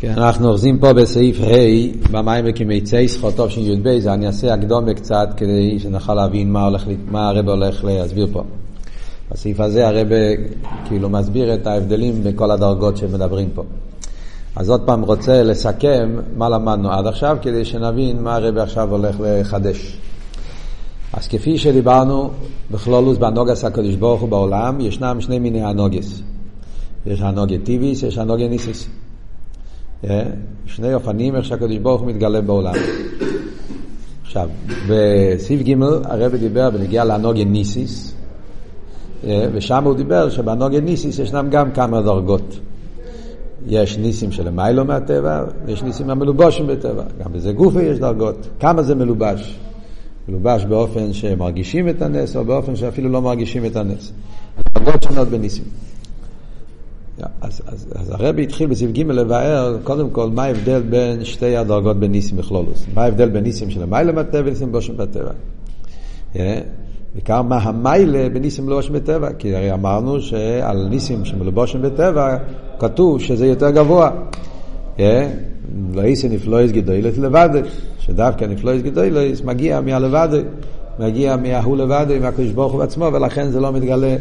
כן, אנחנו אוחזים פה בסעיף ה' במים וכמיצי סחוטוב של י"ב, אני אעשה הקדומה קצת כדי שנוכל להבין מה, הולך, מה הרב הולך להסביר פה. בסעיף הזה הרב כאילו מסביר את ההבדלים בכל הדרגות שמדברים פה. אז עוד פעם רוצה לסכם מה למדנו עד עכשיו כדי שנבין מה הרב עכשיו הולך לחדש. אז כפי שדיברנו בכלולוס באנוגס הקדוש ברוך הוא בעולם, ישנם שני מיני אנוגס. יש אנוגיה טיביס, יש אנוגיה ניסיס. אה? שני אופנים איך שהקדוש ברוך הוא מתגלה בעולם. עכשיו, בסעיף ג' הרב דיבר בנגיע לאנוגיה ניסיס, אה? ושם הוא דיבר שבאנוגיה ניסיס ישנם גם כמה דרגות. יש ניסים שלמיילו מהטבע, ויש ניסים המלובושים בטבע. גם בזה גופה יש דרגות. כמה זה מלובש? מלובש באופן שמרגישים את הנס, או באופן שאפילו לא מרגישים את הנס. דרגות שונות בניסים. אז, אז, אז הרבי התחיל בסעיף ג' לבאר קודם כל מה ההבדל בין שתי הדרגות בניסים בכלולוס. מה ההבדל בין ניסים של המיילה בטבע וניסים בושם בטבע. בעיקר מה המיילה בניסים מלובשים בטבע, כי הרי אמרנו שעל ניסים שמלובשים בטבע כתוב שזה יותר גבוה. לא איסי נפלויס גדולת לבד, שדווקא נפלויס גדולת מגיע מהלבד, מגיע מההוא לבד, מהקדוש ברוך הוא עצמו, ולכן זה לא מתגלה,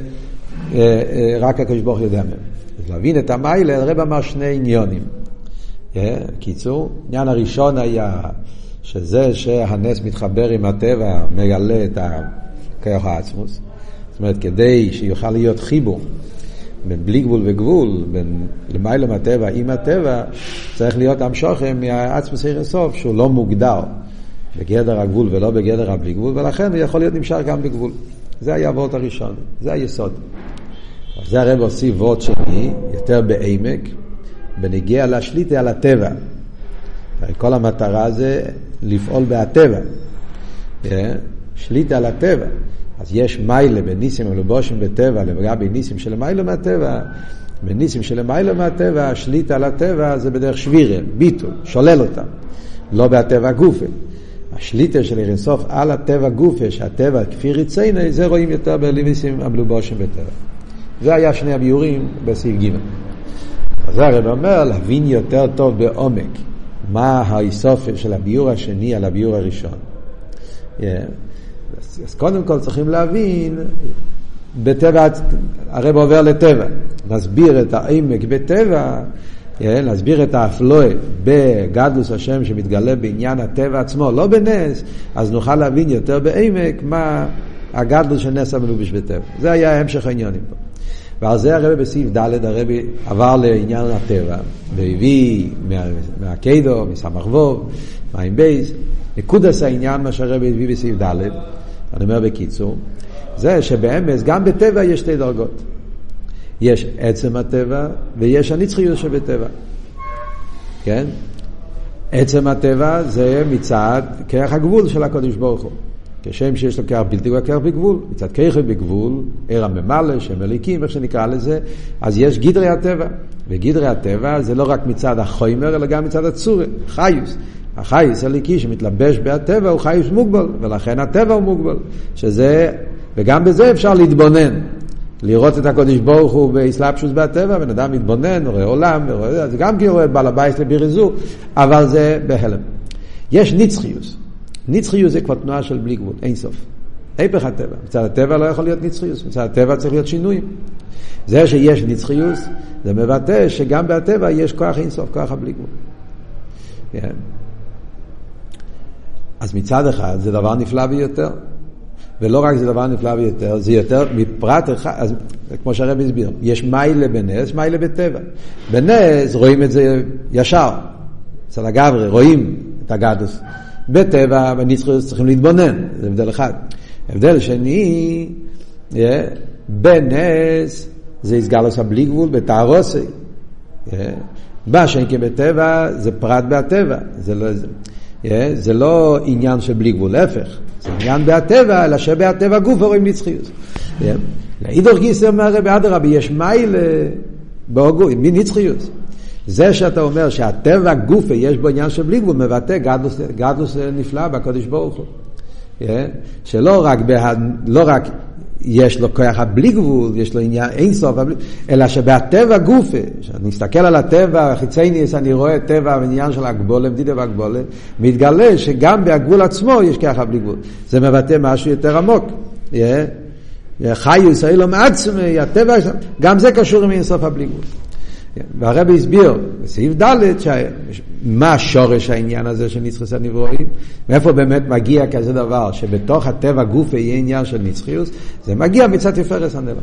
רק הקדוש ברוך הוא יודע מהם. אז להבין את המיילה, הרב אמר שני עניונים. קיצור, העניין הראשון היה שזה שהנס מתחבר עם הטבע, מגלה את הכוח העצמוס. זאת אומרת, כדי שיוכל להיות חיבור בין בלי גבול וגבול, בין למעלה מהטבע עם הטבע, צריך להיות המשוכם מהעצמוס עיר הסוף, שהוא לא מוגדר בגדר הגבול ולא בגדר הבלי גבול, ולכן הוא יכול להיות נמשך גם בגבול. זה היה הוורט הראשון, זה היסוד. זה הרב הוסיף וורד שני, יותר בעמק, בנגיע לשליטה על הטבע. כל המטרה זה לפעול בהטבע. שליטה על הטבע. אז יש מיילה בניסים ולבושים בטבע, לגבי ניסים של מיילה מהטבע. בניסים של מיילה מהטבע, השליטה על הטבע זה בדרך שבירה, ביטול, שולל אותם. לא בהטבע גופה. השליטה של אירנסוף על הטבע גופה, שהטבע כפי ריצייני, זה רואים יותר בניסים המלובושים בטבע. זה היה שני הביורים בסעיף ג'. אז הרב אומר להבין יותר טוב בעומק מה האיסופיה של הביור השני על הביור הראשון. Yeah. אז קודם כל צריכים להבין, בטבע, הרב עובר לטבע, להסביר את העמק בטבע, yeah, להסביר את האפלואה בגדלוס השם שמתגלה בעניין הטבע עצמו, לא בנס, אז נוכל להבין יותר בעמק מה הגדלוס של נס המלובש בטבע. זה היה המשך העניינים פה. ועל זה הרבי בסעיף ד' הרבי עבר לעניין הטבע, והביא מהקיידו, מסמך ווב, מים בייס, נקודס העניין מה שהרבי הביא בסעיף ד', אני אומר בקיצור, זה שבאמס גם בטבע יש שתי דרגות. יש עצם הטבע ויש הנצחיות שבטבע. כן? עצם הטבע זה מצד כרך הגבול של הקדוש ברוך הוא. כשם שיש לו כרך בלתי כרך בגבול, מצד כרך בגבול, ער הממלא, שם אליקים, איך שנקרא לזה, אז יש גדרי הטבע. וגדרי הטבע זה לא רק מצד החומר, אלא גם מצד הצורה, חיוס. החייס הליקי שמתלבש בהטבע הוא חייס מוגבל, ולכן הטבע הוא מוגבל. שזה, וגם בזה אפשר להתבונן. לראות את הקודש ברוך הוא באסלאפשוס בהטבע, בן אדם מתבונן, רואה עולם, ורואה, זה גם כי רואה בעל הבית לביריזו, אבל זה בהלם. יש נצחיוס. נצחיות זה כבר תנועה של בלי גבול, אין סוף. היפך הטבע. מצד הטבע לא יכול להיות נצחיות, מצד הטבע צריך להיות שינויים. זה שיש נצחיות, זה מבטא שגם בהטבע יש כוח אין סוף, כוח הבלי גבול. כן. אז מצד אחד זה דבר נפלא ביותר. ולא רק זה דבר נפלא ביותר, זה יותר מפרט אחד, אז כמו שהרב הסביר, יש מיילה בנס, מיילה בטבע. בנס רואים את זה ישר, אצל הגברי, רואים את הגדוס. בטבע, בנצחיות צריכים להתבונן, זה הבדל אחד. הבדל שני, בנס זה הסגלוס הבלי גבול בתערוסי. מה שאין כבטבע זה פרט בהטבע, זה לא, זה, זה לא עניין של בלי גבול, להפך, זה עניין בהטבע, אלא שבהטבע גוף רואים נצחיות. לאידור גיסר אומר הרבי אדרבה, יש מייל בהוגו, מנצחיות. זה שאתה אומר שהטבע גופה יש בו עניין של בלי גבול, מבטא גדלוס, גדלוס נפלא בקודש ברוך הוא. שלא רק, בה, לא רק יש לו כוח הבלי גבול, יש לו עניין אין סוף, הבלי, אלא שבהטבע גופה, כשאני מסתכל על הטבע החיצייניס, אני רואה טבע ועניין של הגבולה, מדידה והגבולה, מתגלה שגם בהגבול עצמו יש כוח הבלי גבול. זה מבטא משהו יותר עמוק. Yeah. חיוס, אילום עצמי, הטבע, גם זה קשור עם אינסוף הבלי גבול. והרבי הסביר בסעיף ד' מה השורש העניין הזה של נצחוס הנברואים, מאיפה באמת מגיע כזה דבר, שבתוך הטבע גוף יהיה עניין של נצחיוס, זה מגיע מצד תפארס הנלם.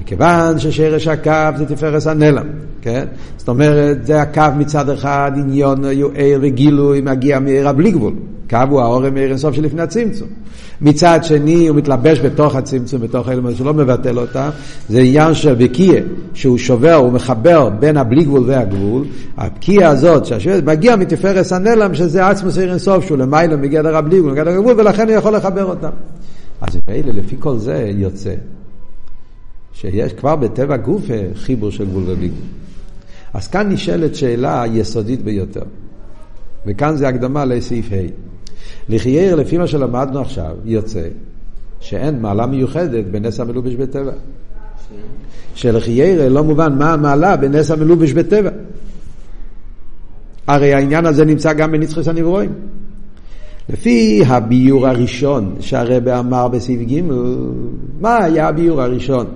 מכיוון ששרש הקו זה תפארס הנלם, כן? זאת אומרת, זה הקו מצד אחד, עניון, יוער וגילוי, מגיע מעיר הבלי גבול. קו הוא האורם מעיר אינסוף שלפני הצמצום. מצד שני הוא מתלבש בתוך הצמצום, בתוך האלמנט שלא מבטל אותה, זה עניין של בקיע, שהוא שובר, הוא מחבר בין הבלי גבול והגבול, הבקיע הזאת, שהשוואת, מגיע מתפארס הנלם, שזה עצמו סעיר אינסוף, שהוא למעלה מגדר הבלי גבול, מגדר הגבול, ולכן הוא יכול לחבר אותם. אז מילא לפי כל זה יוצא, שיש כבר בטבע גוף חיבור של גבול ובלי גבול. אז כאן נשאלת שאלה יסודית ביותר, וכאן זה הקדמה לסעיף ה'. לחייר, לפי מה שלמדנו עכשיו, יוצא שאין מעלה מיוחדת בנס המלובש בטבע. שלחייר לא מובן מה המעלה בנס המלובש בטבע. הרי העניין הזה נמצא גם בנצחוס הנברואים. לפי הביור הראשון שהרבא אמר בסעיף ג', מה היה הביור הראשון?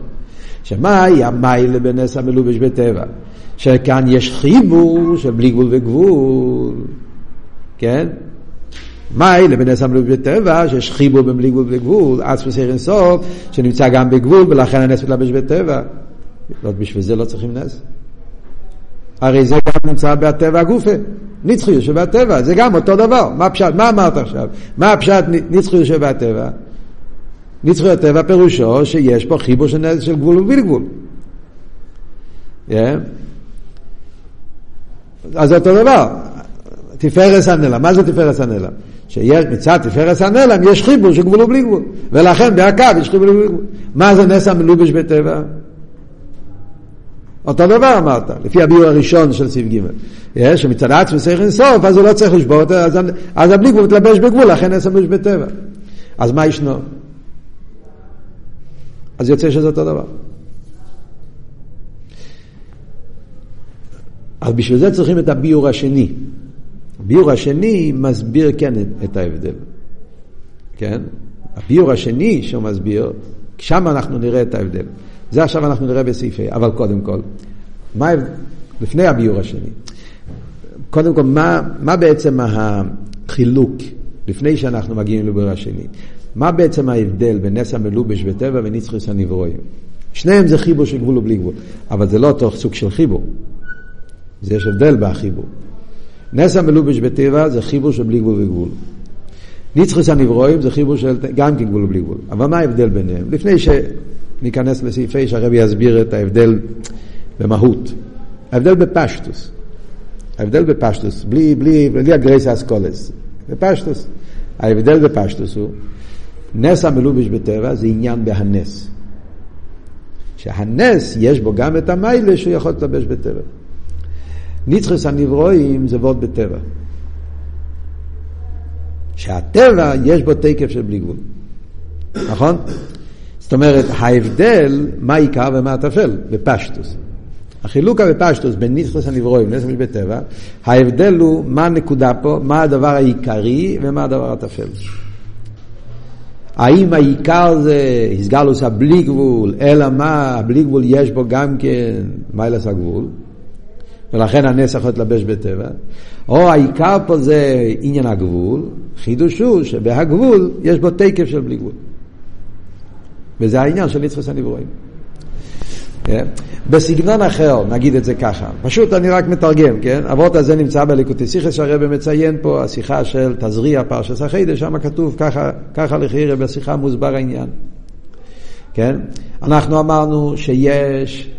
שמה היה מיילה בנס המלובש בטבע? שכאן יש חיבור של בלי גבול וגבול, כן? מה אלה בנס המלוך בטבע, שיש חיבור בין בלי גבול וגבול, עצמוס עיר אינסוף, שנמצא גם בגבול, ולכן הנס מתלבש בטבע. לא, בשביל זה לא צריכים נס. הרי זה גם נמצא בטבע הגופה. נצחי שבטבע, זה גם אותו דבר. מה פשט? מה אמרת עכשיו? מה הפשט נצחי שבטבע? נצחי הטבע פירושו שיש פה חיבור של, נס, של גבול ובלי גבול. Yeah. אז זה אותו דבר. תפארס הנלם. מה זה תפארס הנלם? שמצד תפארס הנלם יש חיבור של גבול ובלי גבול. ולכן בהקו יש חיבור ובלי גבול. מה זה נס המלובש בטבע? אותו דבר אמרת, לפי הביור הראשון של סעיף ג', שמצד עצמי צריך אינסוף, אז הוא לא צריך לשבות, אז, אז הבלי גבול מתלבש בגבול, לכן נס המלובש בטבע. אז מה ישנו? אז יוצא שזה אותו דבר. אז בשביל זה צריכים את הביור השני. הביור השני מסביר כן את ההבדל. כן? הביור השני שהוא מסביר, שם אנחנו נראה את ההבדל. זה עכשיו אנחנו נראה בסעיפי, אבל קודם כל, מה, לפני הביור השני, קודם כל, מה, מה בעצם החילוק, לפני שאנחנו מגיעים לביור השני, מה בעצם ההבדל בין נס המלובש וטבע ונצחוס הנברואים? שניהם זה חיבור של גבול ובלי גבול, אבל זה לא אותו סוג של חיבור. זה יש הבדל בחיבור. נס המלובש בטבע זה חיבור של בלי גבול וגבול. ניצחוס הנברואים זה חיבור של גם כן גבול ובלי גבול. אבל מה ההבדל ביניהם? לפני שניכנס לסעיפי שהרבי יסביר את ההבדל במהות. ההבדל בפשטוס. ההבדל בפשטוס, בלי, בלי, בלי הגרייס אסקולס. בפשטוס. ההבדל בפשטוס הוא, נס המלובש בטבע זה עניין בהנס. שהנס יש בו גם את המיילה שהוא יכול להתלבש בטבע. ניצחוס הנברואים זה וורד בטבע. שהטבע יש בו תקף של בלי גבול. נכון? זאת אומרת, ההבדל, מה עיקר ומה הטפל, בפשטוס. החילוק בפשטוס בין ניצחוס הנברואים לנסמש בטבע, ההבדל הוא מה הנקודה פה, מה הדבר העיקרי ומה הדבר הטפל. האם העיקר זה הסגלוס הבלי גבול, אלא מה, הבלי גבול יש בו גם כן מיילס הגבול, ולכן הנס יכול להתלבש בטבע. או העיקר פה זה עניין הגבול, חידוש הוא שבהגבול יש בו תקף של בלי גבול. וזה העניין של נצחוס הנברואים. כן? בסגנון אחר, נגיד את זה ככה, פשוט אני רק מתרגם, כן? אבות הזה נמצא בליקוטי סיכס שהרבא מציין פה, השיחה של תזריע פרשס החידה, שם כתוב ככה, ככה לחירה בשיחה מוסבר העניין. כן? אנחנו אמרנו שיש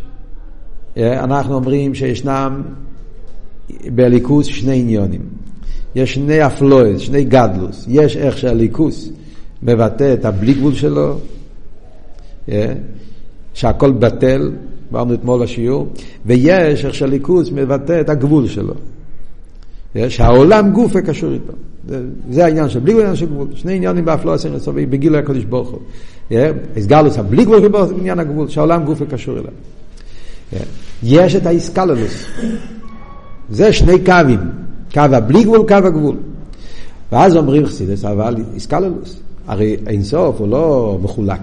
אנחנו אומרים שישנם בליכוס שני עניונים. יש שני אפלויס, שני גדלוס. יש איך שהליכוס מבטא את הבלי גבול שלו, אה, שהכל בטל, אמרנו אתמול בשיעור, ויש איך שהליכוס מבטא את הגבול שלו. אה, שהעולם גוף קשור איתו. זה העניין של בלי גבול ועניין של גבול. שני עניינים באפלו עשינו לסובי בגילוי הקדוש ברוך הוא. הסגלוס הבלי גבול בעניין הגבול, שהעולם גוף קשור אליו. יש את האיסקללוס. זה שני קווים, קו הבלי גבול, קו הגבול. ואז אומרים חסידס, אבל איסקללוס. הרי אינסוף הוא לא מחולק.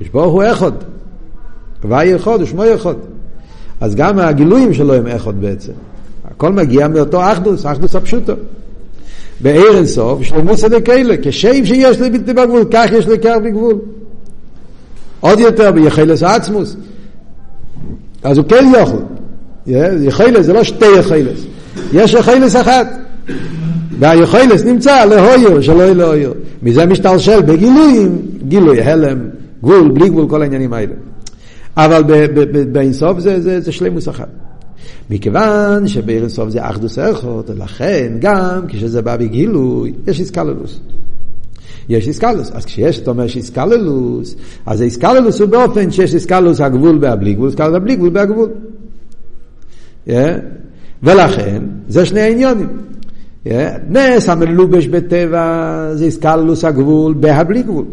יש ברוך הוא אחד. הוואי אחד ושמו אחד. אז גם הגילויים שלו הם אחד בעצם. הכל מגיע מאותו אחדוס, אחדוס הפשוטו. בעיר אינסוף, שלמוס כאלה, כשם שיש לי בלתי בגבול, כך יש קר בגבול. עוד יותר ביחלס עצמוס. אז הוא כן יוכל. יחלס זה לא שתי יחלס. יש יחלס אחת. והיכולס נמצא להויר, שלא יהיה להויר. מזה משתלשל בגילויים, גילוי, הלם, גבול, בלי גבול, כל העניינים האלה. אבל באינסוף זה, זה, זה שלמוס אחת. מכיוון שבאינסוף זה אחדוס איכות, לכן גם כשזה בא בגילוי, יש איסקללוס. יש איסקלוס. אז כשיש, אתה אומר שאיסקללוס, אז האיסקללוס הוא באופן שיש איסקללוס הגבול והבלי גבול, איסקללוס הבלי גבול בהגבול. Yeah. ולכן, זה שני העניונים. Yeah. נס המלובש בטבע זה איסקללוס הגבול בהבלי גבול.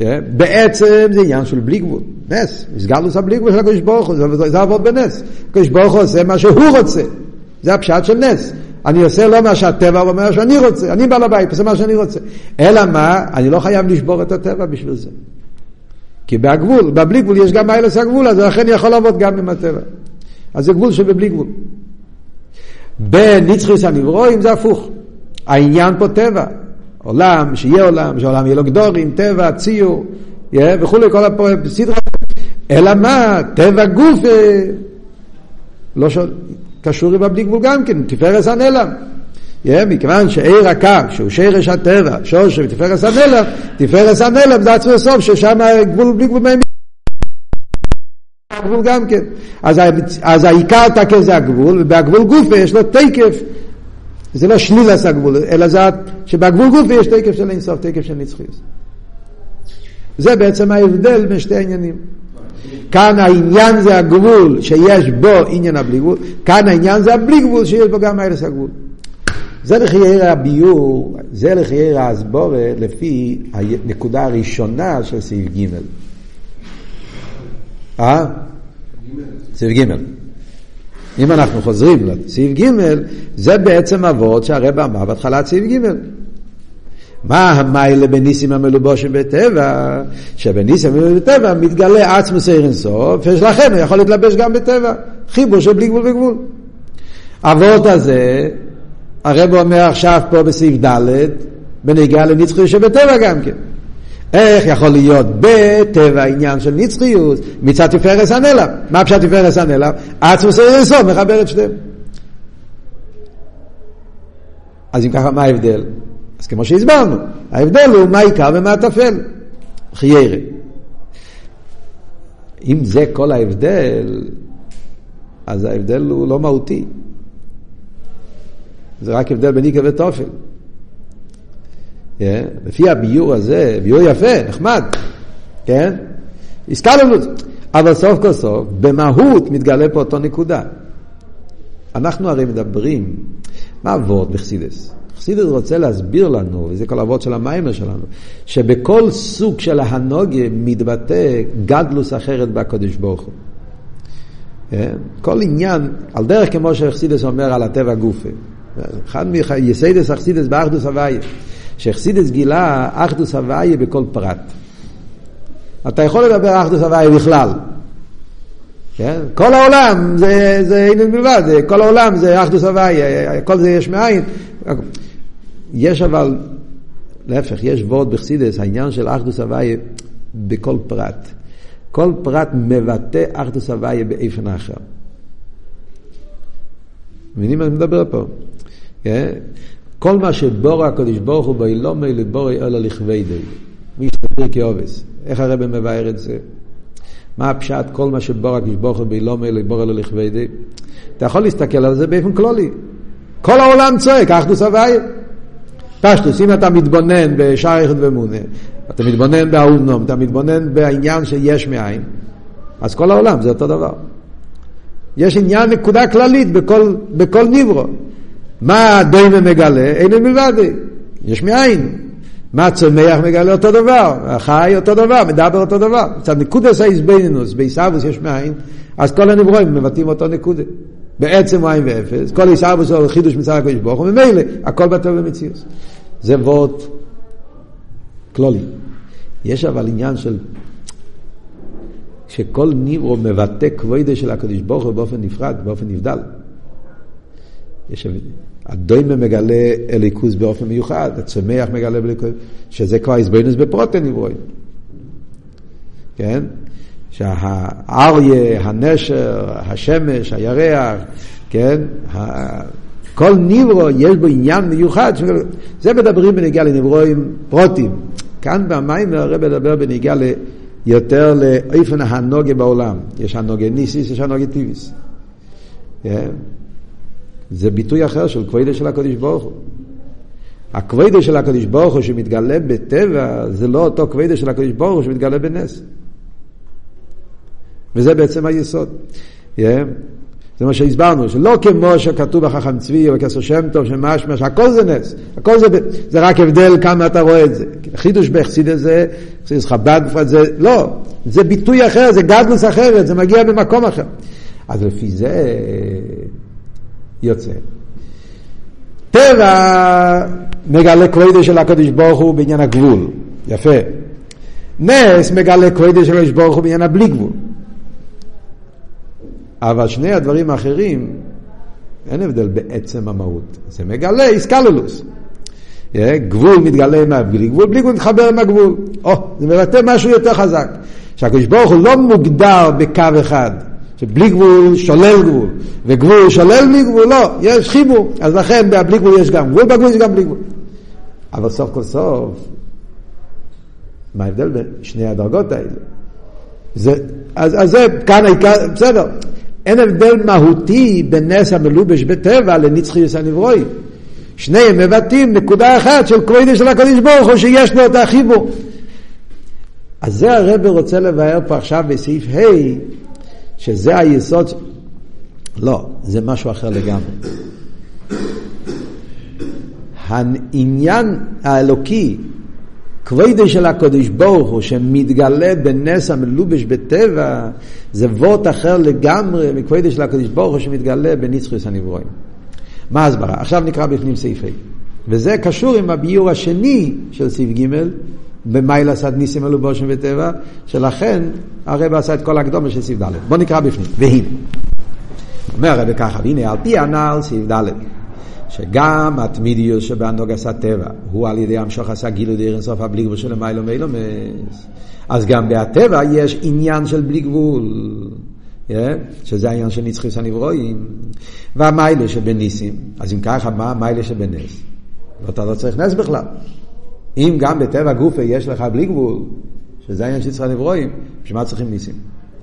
Yeah. בעצם זה עניין של בלי גבול, נס, איסקללוס הבלי גבול של הקדוש ברוך הוא, זה עבוד בנס. הקדוש ברוך הוא עושה מה שהוא רוצה, זה הפשט של נס. אני עושה לא מה שהטבע אומר שאני רוצה, אני בעל הבית, עושה מה שאני רוצה. אלא מה, אני לא חייב לשבור את הטבע בשביל זה. כי בהגבול, בבלי גבול יש גם מיילס הגבול, אז לכן יכול לעבוד גם עם הטבע. אז זה גבול שבבלי גבול. בנצחיס הנברואים זה הפוך. העניין פה טבע. עולם, שיהיה עולם, שהעולם יהיה לו גדורים, טבע, ציור, וכולי, כל הסדרה. אלא מה, טבע גוף, לא שואל. קשור עם הבלי גבול גם כן, תפארס הנעלם. Yeah, מכיוון שעיר הקו, שהוא שרש הטבע, שורש ותפארס הנעלם, תפארס הנעלם זה עצמו סוף, ששם גבול בלי גבול מהם. הגבול גם כן. אז, אז העיקר תקף זה הגבול, ובהגבול גופה יש לו תקף. זה לא שלילס הגבול, אלא זה שבגבול גופה יש תקף של אינסוף, תקף של נצחיות. זה בעצם ההבדל בין שתי העניינים. כאן העניין זה הגבול שיש בו עניין הבלי גבול, כאן העניין זה הבלי גבול שיש בו גם ארץ הגבול. זה לחייר הביור, זה לחייר ההסבורה לפי הנקודה הראשונה של סעיף ג'. אה? סעיף ג'. אם אנחנו חוזרים לסעיף ג', זה בעצם אבות שהרבא אמר בהתחלת סעיף ג'. מה המיילה בניסים המלובושים בטבע? שבניסים המלובושים בטבע מתגלה עצמוס עיר אינסוף, ולכן הוא יכול להתלבש גם בטבע. חיבור של בלי גבול וגבול. אבות הזה, הרב אומר עכשיו פה בסעיף ד', בנגיעה לנצחיות שבטבע גם כן. איך יכול להיות בטבע עניין של נצחיות מצד תפארס הנלם? מה פשט תפארס הנלם? עצמוס עיר אינסוף מחבר את שניהם. אז אם ככה, מה ההבדל? אז כמו שהסברנו, ההבדל הוא מה עיקר ומה טפל. חיירה. אם זה כל ההבדל, אז ההבדל הוא לא מהותי. זה רק הבדל בין עיקר וטופל. Yeah, לפי הביור הזה, ביור יפה, נחמד, כן? הזכרנו את זה. אבל סוף כל סוף, במהות מתגלה פה אותו נקודה. אנחנו הרי מדברים, מה עבוד בחסידס? חסידס רוצה להסביר לנו, וזה כל אבות של המיימר שלנו, שבכל סוג של ההנוגה מתבטא גדלוס אחרת בקודש ברוך הוא. כן? כל עניין, על דרך כמו שחסידס אומר על הטבע גופה. אחד מיסיידס אכסידס באחדוס הוויה, שחסידס גילה אחדוס הוויה בכל פרט. אתה יכול לדבר אחדוס הוויה בכלל. כן? כל העולם זה, זה עניין בלבד, כל העולם זה אחדוס הוויה, כל זה יש מאין. יש אבל, להפך, יש וורד בחסידס, העניין של אחדוס הוויה בכל פרט. כל פרט מבטא אחדוס הוויה באיפן אחר. מבינים מה אני מדבר פה? כן? כל מה שבור הקדוש ברוך הוא באילומי לבורי אלא לכבדי. מי שתפיר כאובס. איך הרב מבאר את זה? מה הפשט כל מה שבור הקדוש ברוך הוא באילומי לבורי אלא לכבדי? אתה יכול להסתכל על זה באופן כללי. כל העולם צועק, אחדוס הוויה. פשטוס, אם אתה מתבונן בשער יחד ומונה, אתה מתבונן באהובנום, אתה מתבונן בעניין שיש מאין, אז כל העולם זה אותו דבר. יש עניין, נקודה כללית בכל, בכל ניברו. מה דוימה מגלה? אין מלבד. יש מאין. מה צומח מגלה אותו דבר, החי אותו דבר, מדבר אותו דבר. מצד נקודס האיזבנינוס, בעיסאוויס יש מאין, אז כל הנברואים מבטאים אותו נקודה. בעצם מים ואפס, כל עיסאוויס הוא חידוש מצד הקדוש ברוך הוא, ממילא הכל בטוב במציאות. זה וורט כלולי. יש אבל עניין של שכל ניברו מבטא כבודה של הקדוש ברוך הוא באופן נפרד, באופן נבדל. יש הדוימה מגלה אליקוס באופן מיוחד, הצומח מגלה אליקוס, שזה כבר הסבינוס בפרוטן נברואים. כן? שהאריה, הנשר, השמש, הירח, כן? כל ניברו יש בו עניין מיוחד, זה מדברים בנגיעה לנברואים פרוטים. כאן במים הרב מדבר בנגיעה יותר לאיפן הנוגה בעולם. יש הנוגה ניסיס, יש הנוגה טיביס. כן? זה ביטוי אחר של כבודה של הקדוש ברוך הוא. הכבודה של הקדוש ברוך הוא שמתגלה בטבע, זה לא אותו כבודה של הקדוש ברוך הוא שמתגלה בנס. וזה בעצם היסוד. זה מה שהסברנו, שלא כמו שכתוב בחכם צבי ובכסר שם טוב, שמשמע שהכל זה נס, הכל זה, זה רק הבדל כמה אתה רואה את זה. חידוש בחסיד הזה, חסיד חב"ד בפרט זה, לא, זה ביטוי אחר, זה גדלוס אחרת, זה מגיע במקום אחר. אז לפי זה יוצא. טבע מגלה כבודה של הקדוש ברוך הוא בעניין הגבול, יפה. נס מגלה כבודה של הקדוש ברוך הוא בעניין הבלי גבול. אבל שני הדברים האחרים, אין הבדל בעצם המהות. זה מגלה איסקלולוס. גבול מתגלה עם הבלי גבול, בלי גבול מתחבר עם הגבול. או, זה מבטא משהו יותר חזק. שהקדוש ברוך הוא לא מוגדר בקו אחד. שבלי גבול שולל גבול, וגבול שולל בלי גבול, לא, יש חיבור. אז לכן בלי גבול יש גם גבול, בגבול יש גם בלי גבול. אבל סוף כל סוף, מה ההבדל בין שני הדרגות האלה? זה, אז, אז זה כאן העיקר, בסדר. אין הבדל מהותי בין נס המלובש בטבע לנצחיוס הנברואי. שניהם מבטאים נקודה אחת של כבודי של הקדוש ברוך הוא שיש לו את החיבור. אז זה הרב רוצה לבאר פה עכשיו בסעיף ה' שזה היסוד, לא, זה משהו אחר לגמרי. העניין האלוקי, כבודי של הקודש ברוך הוא, שמתגלה בנס המלובש בטבע, זה וורט אחר לגמרי מכבודי של הקודש ברוך הוא שמתגלה בנצחוס הנברואים. מה ההסברה? עכשיו נקרא בפנים סעיף ה'. וזה קשור עם הביור השני של סעיף ג' במייל עשת ניסים מלובושים וטבע, שלכן הרב עשה את כל הקדומה של סעיף ד'. בוא נקרא בפנים. והנה. אומר הרב ככה, והנה על פי הנ"ל סעיף ד', שגם התמידיוס שבאנוג עשה טבע, הוא על ידי המשוך עשה גילוי דרך סוף הבלי גבול של מיילו מיילומס. אז גם בהטבע יש עניין של בלי גבול. Yeah, שזה העניין של נצחיס הנברואים, והמיילה שבניסים. אז אם ככה, מה המיילה שבנס? ואתה לא צריך נס בכלל. אם גם בטבע גופה יש לך בלי גבול, שזה העניין של יצחק נברואים, בשביל מה צריכים ניסים?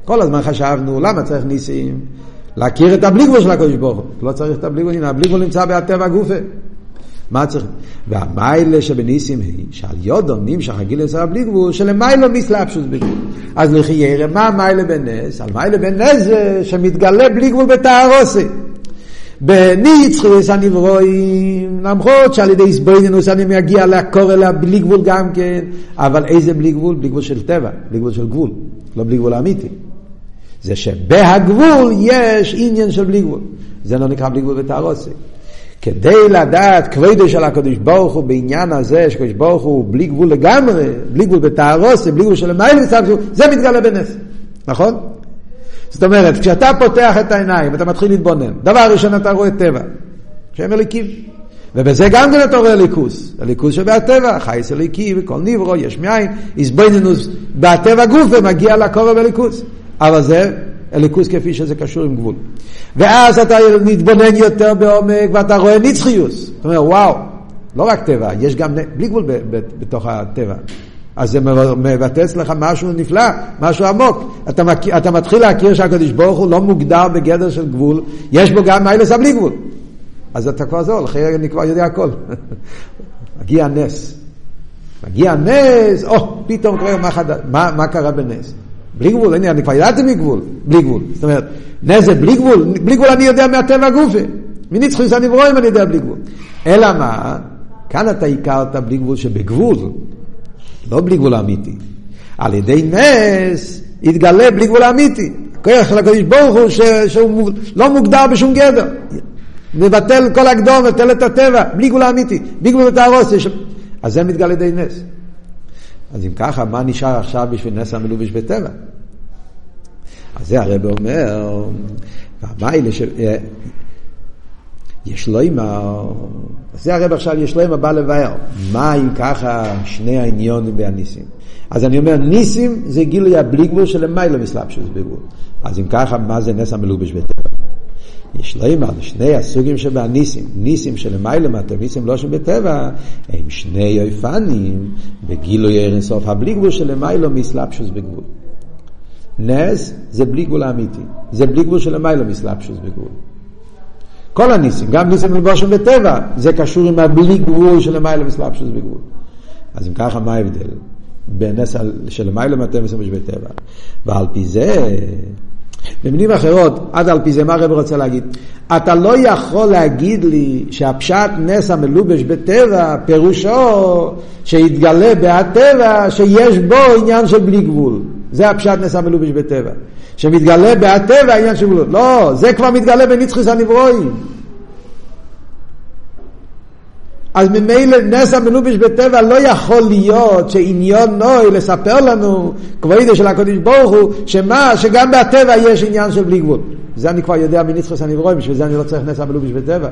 כל הזמן חשבנו, למה צריך ניסים? להכיר את הבלי גבול של הקדוש ברוך הוא. לא צריך את הבלי גבול, הנה הבלי גבול נמצא בטבע גופה. מה צריך? והמיילה שבניסים היא שעל יודו נמשך הגיל אצל הבלי גבול שלמיילו מסלבשוס בגבול. אז לכי ירא, מה מיילה בנס? על מיילה בנס זה שמתגלה בלי גבול בתארוסי. בניצחוס הנברואים, למרות שעל ידי סבוינינוס אני מגיע לעקור אליה בלי גבול גם כן, אבל איזה בלי גבול? בלי גבול של טבע, בלי גבול של גבול, לא בלי גבול אמיתי. זה שבהגבול יש עניין של בלי גבול. זה לא נקרא בלי גבול בתערוסי. כדי לדעת כבודו של הקדוש ברוך הוא בעניין הזה, שקדוש ברוך הוא בלי גבול לגמרי, בלי גבול בתערוסי, בלי גבול של המייל, זה מתגלה בנס. נכון? זאת אומרת, כשאתה פותח את העיניים, אתה מתחיל להתבונן, דבר ראשון אתה רואה טבע, שם אליקים. ובזה גם כן אתה רואה ליכוס, הליכוס שבהטבע, חייס אליקי וכל ניברו, יש מאין, איזבנינוס בטבע גוף ומגיע לכובע בליכוס. אבל זה הליכוס כפי שזה קשור עם גבול. ואז אתה מתבונן יותר בעומק ואתה רואה נצחיוס. אתה אומר, וואו, לא רק טבע, יש גם בלי גבול בתוך הטבע. אז זה מבטא אצלך משהו נפלא, משהו עמוק. אתה, מכיר, אתה מתחיל להכיר שהקדוש ברוך הוא לא מוגדר בגדר של גבול, יש בו גם מיילס הבלי גבול. אז אתה כבר זול, אחרי אני כבר יודע הכל. מגיע נס. מגיע נס, או, פתאום קורה מה, חד... מה, מה קרה בנס? בלי גבול, הנה, אני כבר ידעתי מגבול, בלי גבול. זאת אומרת, נס זה בלי גבול, בלי גבול אני יודע מהטבע הגופי. מניצחוס הנברואים אני יודע בלי גבול. אלא מה? כאן אתה הכרת בלי גבול שבגבול, לא בלי גבול אמיתי. על ידי נס יתגלה בלי גבול אמיתי. כוח של הקדוש ברוך הוא. שהוא לא מוגדר בשום גדר. מבטל כל הקדום, מבטל את הטבע, בלי גבול אמיתי, בלי גבול ותהרוס. יש... אז זה מתגלה די נס. אז אם ככה, מה נשאר עכשיו בשביל נס המלובש בטבע? אז זה הרב אומר, והמיילה. אה, יש לו אימא, זה הרב עכשיו יש לו אימא בא לבאר. מה אם ככה שני העניונים והניסים? אז אני אומר, ניסים זה גילוי הבלי גבול של למיילא מסלבשוס בגבול. אז אם ככה, מה זה נס המלובש בטבע? יש לו אימא, שני הסוגים שבניסים, ניסים של למיילא מטבע, ניסים לא שבטבע, הם שני אויפנים בגילוי אירנסוף הבלי גבול של למיילא מסלבשוס בגבול. נס זה בלי גבול האמיתי, זה בלי גבול של למיילא מסלבשוס בגבול. כל הניסים, גם ניסים מלבושם בטבע, זה קשור עם הבלי גבול של למעלה מסלבשוס בגבול. אז אם ככה, מה ההבדל? בין נס מטבע וסמש בטבע. ועל פי זה, במילים אחרות, עד על פי זה, מה הרב רוצה להגיד? אתה לא יכול להגיד לי שהפשט נס המלובש בטבע, פירושו שיתגלה בהטבע שיש בו עניין של בלי גבול. זה הפשט נס המלובש בטבע. שמתגלה בהטבע העניין של גבולות. לא, זה כבר מתגלה בנצחוס הנברואים. אז ממילא נס המלובש בטבע לא יכול להיות שעניון נוי לספר לנו, כבוידו של הקדוש ברוך הוא, שמה, שגם בהטבע יש עניין של בלי גבול. זה אני כבר יודע מנצחוס הנברואים, בשביל זה אני לא צריך נס המלובש בטבע.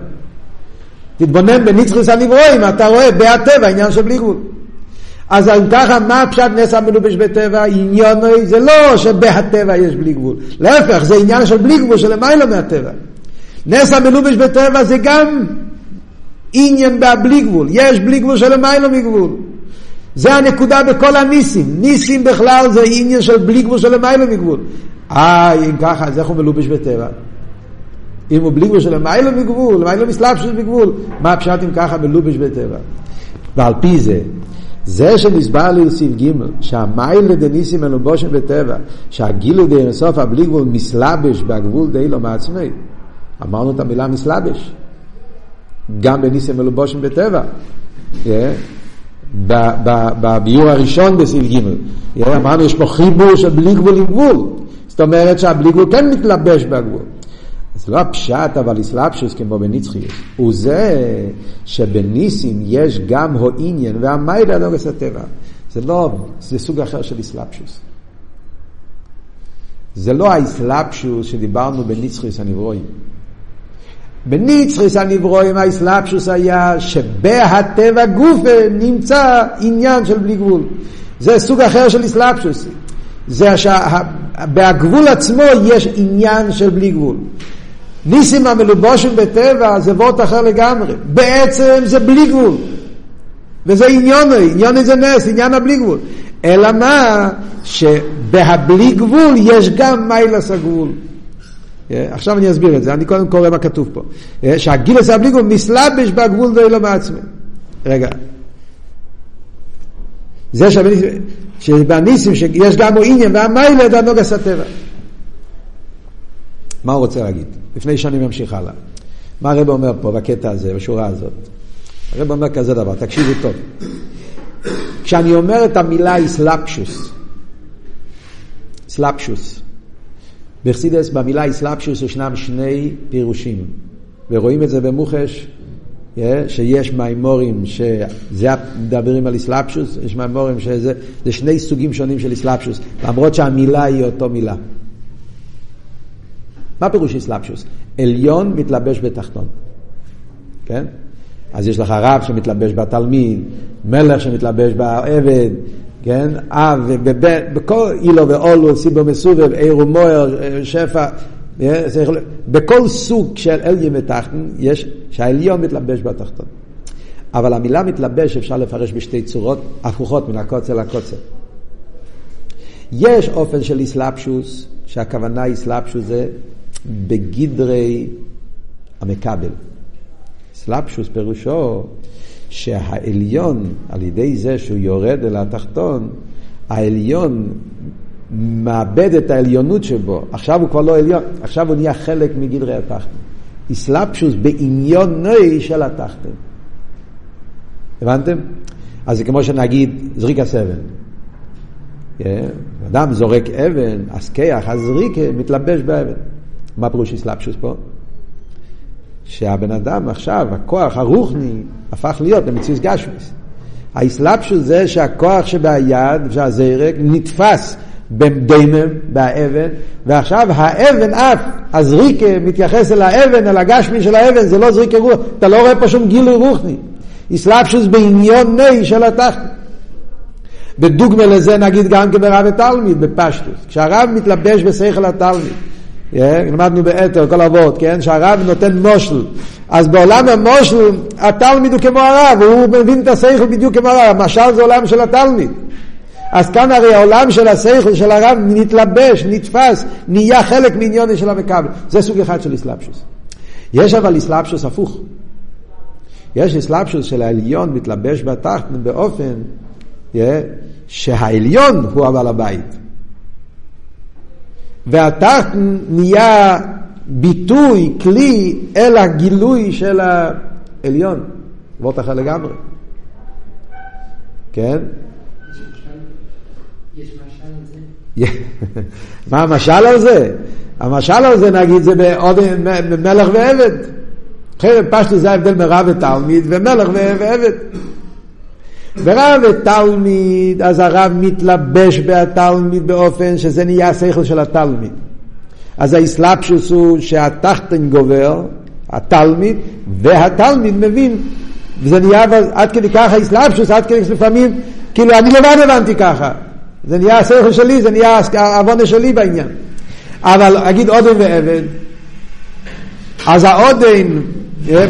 תתבונן בנצחוס הנברואים, אתה רואה בהטבע עניין של בלי גבול. אז אם ככה, מה פשט נס המלובש בטבע? עניון זה לא שבהטבע יש בלי גבול. להפך, זה עניין של בלי גבול, של למעלה מהטבע. נס המלובש בטבע זה גם עניין בבלי גבול. יש בלי גבול של למעלה מגבול. זה הנקודה בכל הניסים. ניסים בכלל זה עניין של בלי גבול של למעלה מגבול. אה, אם ככה, אז איך הוא מלובש בטבע? אם הוא בלי גבול של למעלה מגבול, למעלה מסלבשוס בגבול, מה הפשט אם ככה מלובש בטבע? ועל פי זה, זה שנסבר לי לסעיף ג' שהמיילה דניסים מלובושם בטבע, שהגילו די אינסוף הבלי גבול מסלבש בגבול די לא מעצמי. אמרנו את המילה מסלבש. גם בניסים מלובושם בטבע. בביור הראשון בסעיף ג' אמרנו יש פה חיבור של בלי גבול עם גבול. זאת אומרת שהבלי גבול כן מתלבש בגבול. זה לא הפשט אבל אסלאפשוס כמו בנצחיוס, הוא זה שבניסים יש גם הו עניין והמיילה לא גס הטבע. זה לא, זה סוג אחר של אסלאפשוס. זה לא האסלאפשוס שדיברנו בנצחיוס הנברואים. בניצחיס הנברואים האסלאפשוס היה שבהטבע גופה נמצא עניין של בלי גבול. זה סוג אחר של אסלאפשוס. זה שבגבול עצמו יש עניין של בלי גבול. ניסים המלובושים בטבע זה וורט אחר לגמרי. בעצם זה בלי גבול. וזה עניוני, עניוני זה נס, עניין הבלי גבול. אלא מה? שבהבלי גבול יש גם מיילס הגבול. Yeah, עכשיו אני אסביר את זה, אני קודם קורא מה כתוב פה. Yeah, שהגילס הבלי גבול מסלבש בגבול ואילו מעצמי. רגע. זה שבניסים שיש גם עניין והמיילה דנוגס הטבע. מה הוא רוצה להגיד? לפני שאני ממשיך הלאה. מה הרב אומר פה בקטע הזה, בשורה הזאת? הרב אומר כזה דבר, תקשיבו טוב. כשאני אומר את המילה אסלאפשוס, אסלאפשוס, בחסידס במילה אסלאפשוס ישנם שני פירושים, ורואים את זה במוחש, שיש מימורים שזה מדברים על אסלאפשוס, יש מימורים שזה שני סוגים שונים של אסלאפשוס, למרות שהמילה היא אותו מילה. מה פירוש אסלאפשוס? עליון מתלבש בתחתון. כן? אז יש לך רב שמתלבש בתלמיד, מלך שמתלבש בעבד, כן? אב ובן, בכל אילו ואולו, סיבו מסובב, עיר ומויר, שפע, בכל סוג של עליון ותחתון יש שהעליון מתלבש בתחתון. אבל המילה מתלבש אפשר לפרש בשתי צורות הפוכות מן הקוצר לקוצר. יש אופן של אסלאפשוס, שהכוונה אסלאפשוס זה בגדרי המקבל. סלפשוס פירושו שהעליון, על ידי זה שהוא יורד אל התחתון, העליון מאבד את העליונות שבו. עכשיו הוא כבר לא עליון, עכשיו הוא נהיה חלק מגדרי התחתון. איסלאפשוס בעניונוי של התחתן. הבנתם? אז זה כמו שנגיד זריק הסבן. כן? אדם זורק אבן, אז כיח, הזריק מתלבש באבן. מה פירוש איסלאפשוס פה? שהבן אדם עכשיו, הכוח הרוחני, הפך להיות למציאות גשמיס. האסלאפשוס זה שהכוח שביד, שהזרק, נתפס בדיימם, באבן, ועכשיו האבן אף, הזריקה מתייחס אל האבן, אל הגשמי של האבן, זה לא זריקה רוח, אתה לא רואה פה שום גילוי רוחני. אסלאפשוס בעניון ני של התחת. בדוגמה לזה נגיד גם כברב ותלמיד, בפשטוס. כשהרב מתלבש בשכל התלמיד, למדנו באתר כל אבות, כן? שהרב נותן מושל. אז בעולם המושל, התלמיד הוא כמו הרב, הוא מבין את השכל בדיוק כמו הרב. המשל זה עולם של התלמיד. אז כאן הרי העולם של השכל של הרב נתלבש, נתפס, נהיה חלק מעניון של המכבל. זה סוג אחד של אסלאפשוס. יש אבל אסלאפשוס הפוך. יש אסלאפשוס של העליון מתלבש בתחת באופן yeah, שהעליון הוא הבעל הבית. והתחת נהיה ביטוי, כלי, אל הגילוי של העליון. עבוד אחר לגמרי. כן? מה המשל על זה? המשל על זה נגיד זה בעוד מלך ועבד. אחרת פשטו זה ההבדל מרב ותלמיד ומלך ועבד. ורב ותלמיד, אז הרב מתלבש בתלמיד באופן שזה נהיה השכל של התלמיד. אז האסלאפשוס הוא שהתחתן גובר, התלמיד, והתלמיד מבין. וזה נהיה עד כדי ככה אסלאפשוס, עד כדי לפעמים, כאילו אני לבד הבנתי ככה. זה נהיה השכל שלי, זה נהיה העוונה שלי בעניין. אבל אגיד עודן ועבד, אז העודן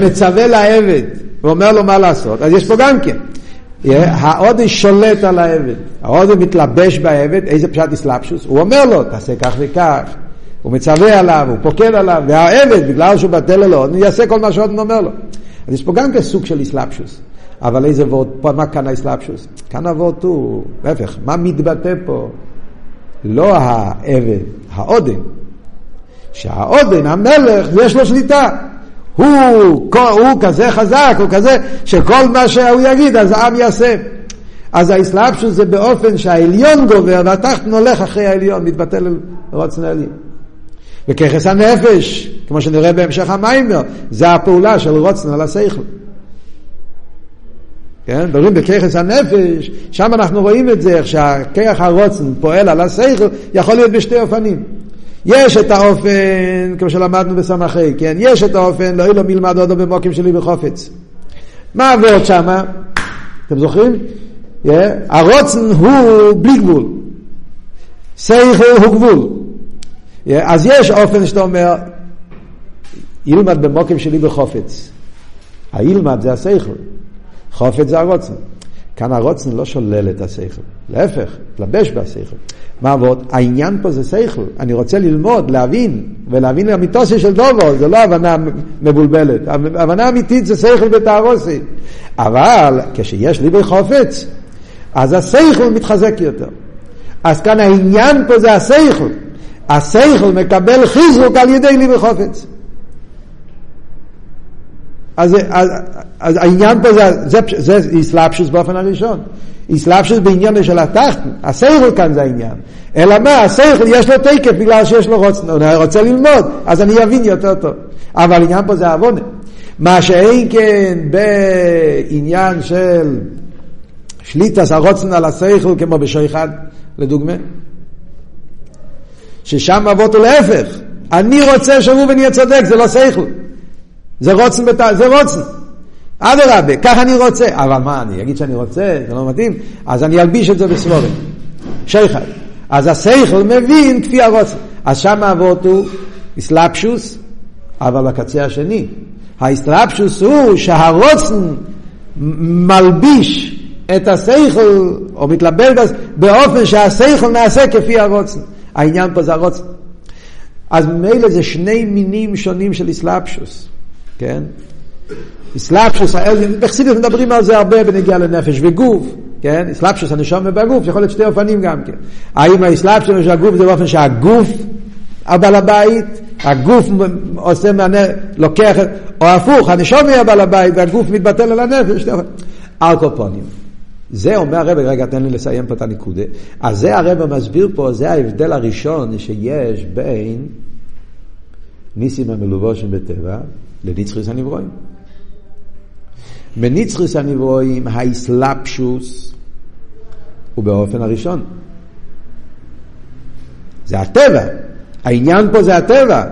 מצווה לעבד ואומר לו מה לעשות, אז יש פה גם כן. העודן שולט על העבד, העודן מתלבש בעבד, איזה פשט אסלאפשוס? הוא אומר לו, תעשה כך וכך, הוא מצווה עליו, הוא פוקד עליו, והעבד, בגלל שהוא בטל לו, יעשה כל מה שעודן אומר לו. אז יש פה גם סוג של אסלאפשוס. אבל איזה וורד, מה כאן האסלאפשוס? כאן הוורד הוא, להפך, מה מתבטא פה? לא העבד, העודן. שהעודן, המלך, יש לו שליטה. הוא, הוא כזה חזק, הוא כזה, שכל מה שהוא יגיד, אז העם יעשה. אז האסלאפשוס זה באופן שהעליון גובר והתחתן הולך אחרי העליון, מתבטל לרוצן העליון. וככס הנפש, כמו שנראה בהמשך המיימר, זה הפעולה של רוצן על השכל. כן? מדברים בככס הנפש, שם אנחנו רואים את זה, איך שהכיח הרוצן פועל על השכל, יכול להיות בשתי אופנים. יש את האופן, כמו שלמדנו בסמכי, כן? יש את האופן, לא אילו מלמד עוד במוקים שלי בחופץ. מה עבוד שמה? אתם זוכרים? Yeah. הרוצן הוא בלי גבול. שכל הוא גבול. Yeah. אז יש אופן שאתה אומר, ילמד במוקים שלי בחופץ. הילמד זה השכל. חופץ זה הרוצן. כאן הרוצן לא שולל את השכל, להפך, תלבש בשכל. מה עבוד? העניין פה זה שכל. אני רוצה ללמוד, להבין, ולהבין אמיתוסי של דובו, זה לא הבנה מבולבלת. הבנה אמיתית זה שכל בתערוסי. אבל כשיש ליבי חופץ, אז השכל מתחזק יותר. אז כאן העניין פה זה השכל. השכל מקבל חיזוק על ידי ליבי חופץ. אז, אז, אז העניין פה זה, זה, זה איסלאפשוס באופן הראשון. איסלאפשוס בעניין של התחתן, השכל כאן זה העניין. אלא מה, השכל יש לו תקף בגלל שיש לו הוא רוצה ללמוד, אז אני אבין יותר טוב. אבל העניין פה זה העוונה. מה שאין כן בעניין של שליטס הרוצן על השכל כמו בשייחד, לדוגמה. ששם אבות הוא להפך. אני רוצה שראובן יהיה צודק, זה לא שכל. זה רוצן, בת... זה רוצן. אדרבה, ככה אני רוצה. אבל מה, אני אגיד שאני רוצה, זה לא מתאים, אז אני אלביש את זה בסבורים. שייכת. אז השכל מבין כפי הרוצן. אז שם אבות הוא אסלאפשוס, אבל הקצה השני. האסלאפשוס הוא שהרוצן מלביש את השכל, או מתלבל באופן שהשכל נעשה כפי הרוצן. העניין פה זה הרוצן. אז ממילא זה שני מינים שונים של אסלאפשוס. כן? אסלאפשוס בחסידות מדברים על זה הרבה בנגיעה לנפש וגוף, כן? אסלאפשוס הנשום בגוף, יכול להיות שתי אופנים גם כן. האם האסלאפשוס של הגוף זה באופן שהגוף הבעל הבית, הגוף עושה מענה, לוקח, או הפוך, הנשום היא הבעל הבית והגוף מתבטל על הנפש. על קופונים. זה אומר הרב, רגע תן לי לסיים פה את הנקודה. אז זה הרב מסביר פה, זה ההבדל הראשון שיש בין ניסים המלובושים בטבע לנצחוס הנברואים. בנצחוס הנברואים האסלאפשוס הוא באופן הראשון. זה הטבע. העניין פה זה הטבע.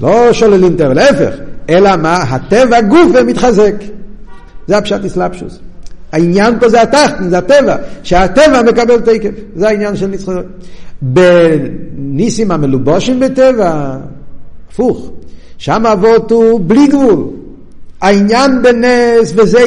לא שוללים טבע, להפך. אלא מה? הטבע גוף ומתחזק. זה הפשט אסלאפשוס. העניין פה זה התחתן, זה הטבע, שהטבע מקבל תקף, זה העניין של נצחי. בניסים המלובושים בטבע, הפוך, שם אבות הוא בלי גבול. העניין בנס, וזה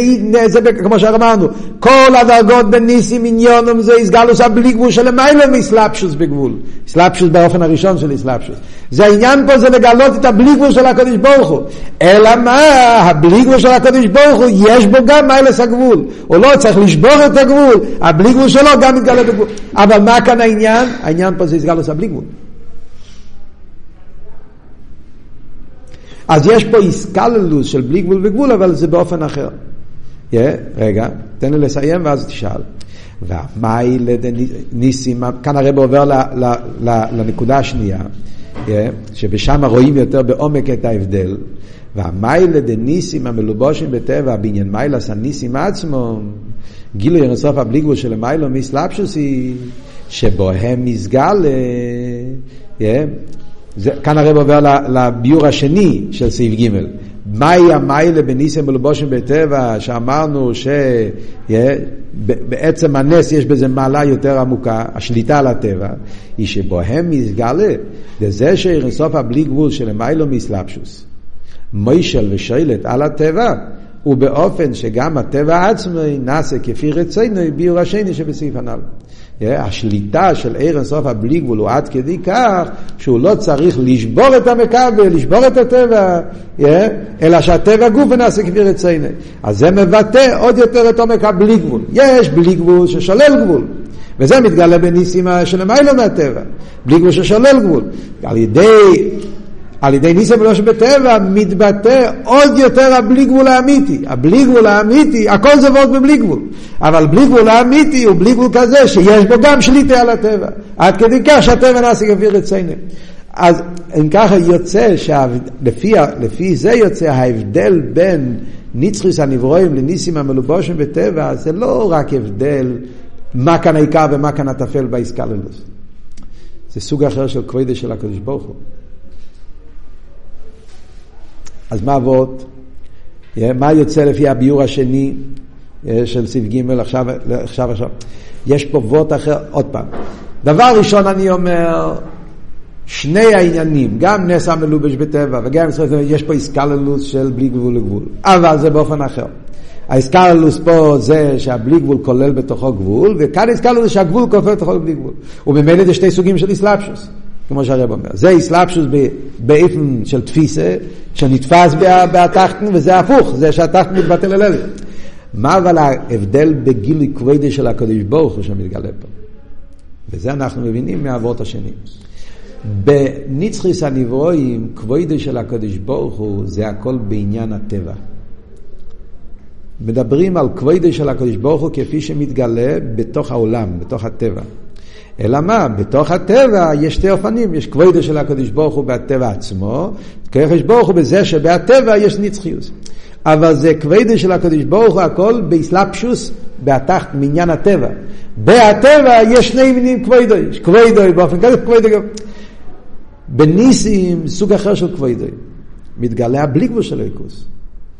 זה, כמו שאמרנו, כל הדרגות בניסים עניונם זה הסגלוס הבלי גבול שלמיילא מסלפשוס בגבול. סלפשוס באופן הראשון של סלפשוס. זה העניין פה זה לגלות את הבלי גבול של הקדוש ברוך הוא. אלא מה, הבלי גבול של הקדוש ברוך הוא, יש בו גם מיילס הגבול. הוא לא צריך לשבור את הגבול, הבלי גבול שלו גם מתגלה בגבול. אבל מה כאן העניין? העניין פה זה הסגלוס הבלי גבול. אז יש פה איסקללוס של בלי גבול וגבול, אבל זה באופן אחר. Yeah, רגע, תן לי לסיים ואז תשאל. והמיילה דניסים, כאן הרב עובר ל, ל, ל, לנקודה השנייה, yeah, שבשם רואים יותר בעומק את ההבדל. והמיילה דניסים המלובושים בטבע, בעניין מיילס הניסים עצמו, גילוי אינסוף הבלי גבול של מיילו מסלפשוסי, שבוהם מסגל, yeah, זה, כאן הרב עובר לביור השני של סעיף ג' מהי המיילה בניסים ולבושים בטבע שאמרנו שבעצם הנס יש בזה מעלה יותר עמוקה, השליטה על הטבע, היא שבוהם מסגלה לזה שאירסוף הבלי גבול של מיילו מסלפשוס, מוישל ושואלת על הטבע ובאופן שגם הטבע עצמו נעשה כפי רצינו ביור השני שבסעיף הנ"ל. השליטה של עיר אינסוף הבלי גבול הוא עד כדי כך שהוא לא צריך לשבור את המכבל, לשבור את הטבע, אלא שהטבע גוף ונעשה כפי רצינו. אז זה מבטא עוד יותר את עומק הבלי גבול. יש בלי גבול ששולל גבול. וזה מתגלה בניסים שלמיילו מהטבע, בלי גבול ששולל גבול. על ידי על ידי ניסים ולא שבטבע מתבטא עוד יותר הבלי גבול האמיתי. הבלי גבול האמיתי, הכל זה ועוד בבלי גבול. אבל בלי גבול האמיתי הוא בלי גבול כזה שיש בו גם שליטה על הטבע. עד כדי כך שהטבע נעשה כפי רצינו. אז אם ככה יוצא, שלפי לפי זה יוצא ההבדל בין ניצחיס הנברואים לניסים המלובושים בטבע, זה לא רק הבדל מה כאן העיקר ומה כאן הטפל באיסקללוס. זה סוג אחר של כבודה של הקדוש ברוך הוא. אז מה אבות? מה יוצא לפי הביור השני של סעיף ג' עכשיו, עכשיו, עכשיו? יש פה וורט אחר, עוד פעם. דבר ראשון אני אומר, שני העניינים, גם נס המלובש בטבע וגם יש פה איסקללוס של בלי גבול לגבול, אבל זה באופן אחר. האיסקללוס פה זה שהבלי גבול כולל בתוכו גבול, וכאן איסקללוס שהגבול כולל בתוכו בלי גבול. וממילא זה שתי סוגים של איסלאפשוס. כמו שהרב אומר. זה איסלאפשוס באיפן של תפיסה, שנתפס בתחתן, וזה הפוך, זה שהתחתן מתבטל אל אלה. מה אבל ההבדל בגילוי כבודי של הקדוש ברוך הוא שמתגלה פה? וזה אנחנו מבינים מהאבות השני. בנצחיס הנברואים, כבודי של הקדוש ברוך הוא, זה הכל בעניין הטבע. מדברים על כבודי של הקדוש ברוך הוא כפי שמתגלה בתוך העולם, בתוך הטבע. אלא מה? בתוך הטבע יש שתי אופנים, יש כבודה של הקדוש ברוך הוא בטבע עצמו, כרכש ברוך הוא בזה שבהטבע יש נצחיות. אבל זה כבודה של הקדוש ברוך הוא הכל באסלאפשוס, בהתחת, מעניין הטבע. בהטבע יש שני מינים כבודו, יש כבודו באופן כזה, כבודו גם. בניסים סוג אחר של כבודו, מתגלה בלי גבול של איקוס.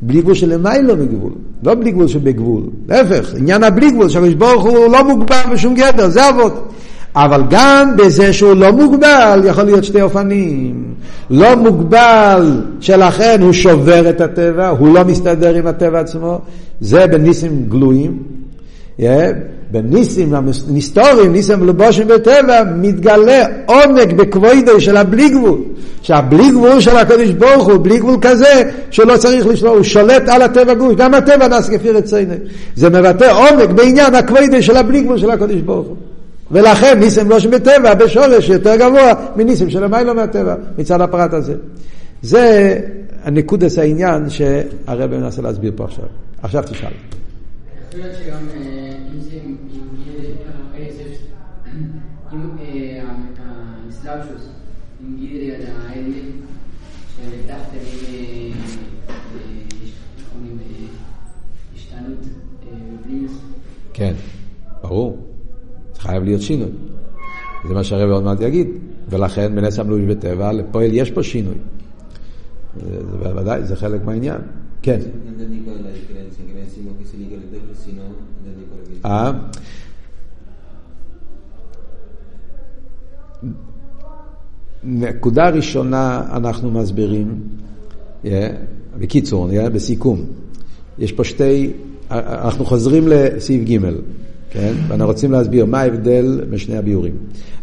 בלי גבול של למיילו מגבול, לא בלי גבול שבגבול, להפך, עניין הבלי גבול, שהקדוש ברוך הוא לא מוגבל בשום גדר, זה אבות. אבל גם בזה שהוא לא מוגבל, יכול להיות שתי אופנים. לא מוגבל, שלכן הוא שובר את הטבע, הוא לא מסתדר עם הטבע עצמו, זה בניסים גלויים. Yeah, בניסים המסתורים, ניסים מלובושים בטבע, מתגלה עומק בכבוידו של הבלי גבול. שהבלי גבול של הקדוש ברוך הוא, בלי גבול כזה, שלא צריך לשלול, הוא שולט על הטבע גבול, גם הטבע נעשה כפי רצינו. זה מבטא עומק בעניין הכבוידו של הבלי גבול של הקדוש ברוך הוא. ולכן ניסים לא שבטבע בשורש יותר גבוה מניסים של המיילו מהטבע, מצד הפרט הזה. זה הנקודס העניין שהרב מנסה להסביר פה עכשיו. עכשיו תשאל. אה. כן, ברור. חייב להיות שינוי. זה מה שהרב עוד מעט יגיד. ולכן בנס המלוש בטבע, לפועל יש פה שינוי. זה, בוודאי, זה חלק מהעניין. כן. אה? נקודה ראשונה אנחנו מסבירים, בקיצור, yeah, בסיכום, יש פה שתי, אנחנו חוזרים לסעיף ג', כן? ואנחנו רוצים להסביר מה ההבדל בין שני הביאורים.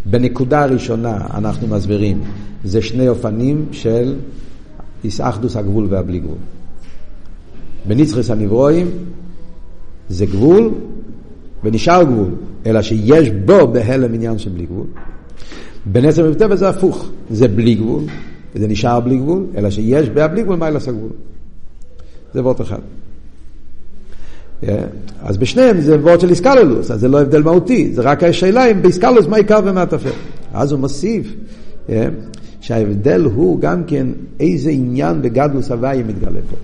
בנקודה הראשונה אנחנו מסבירים, זה שני אופנים של איסאחדוס הגבול והבלי גבול. בניצחס הנברואים זה גבול ונשאר גבול, אלא שיש בו בהלם עניין של בלי גבול. בנצר ובטבע זה הפוך, זה בלי גבול, וזה נשאר בלי גבול, אלא שיש בהבלי גבול מיילס הגבול. זה וורט אחד. Yeah. אז בשניהם זה וורט של איסקלולוס, אז זה לא הבדל מהותי, זה רק השאלה אם באיסקלולוס מה עיקר ומה טפל. אז הוא מוסיף yeah, שההבדל הוא גם כן איזה עניין בגדלוס הוויה מתגלה פה.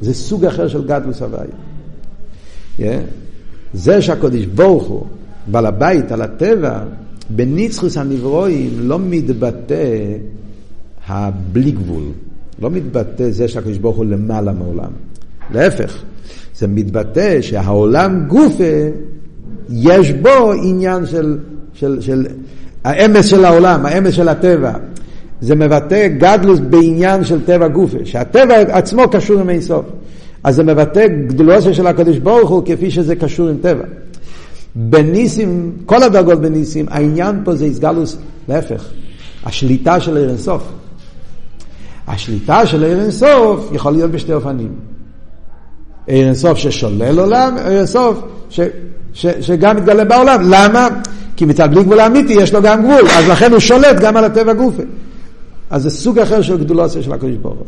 זה סוג אחר של גדלוס הוויה. Yeah. זה שהקודש ברוך הוא, בעל הבית על הטבע, בניצחוס הנברואים לא מתבטא הבלי גבול, לא מתבטא זה שהקדוש ברוך הוא למעלה מעולם. להפך, זה מתבטא שהעולם גופה, יש בו עניין של, של, של האמס של העולם, האמס של הטבע. זה מבטא גדלוס בעניין של טבע גופה, שהטבע עצמו קשור עם אינסוף. אז זה מבטא גדולוסיה של הקדוש ברוך הוא כפי שזה קשור עם טבע. בניסים, כל הדרגות בניסים, העניין פה זה איסגלוס, להפך, השליטה של עיר אינסוף. השליטה של עיר אינסוף יכול להיות בשתי אופנים. עיר אינסוף ששולל עולם, עיר אינסוף ש, ש, שגם מתגלה בעולם. למה? כי מצד בלי גבול האמיתי יש לו גם גבול, אז לכן הוא שולט גם על הטבע גופה. אז זה סוג אחר של גדולוסיה של הקדוש ברוך הוא.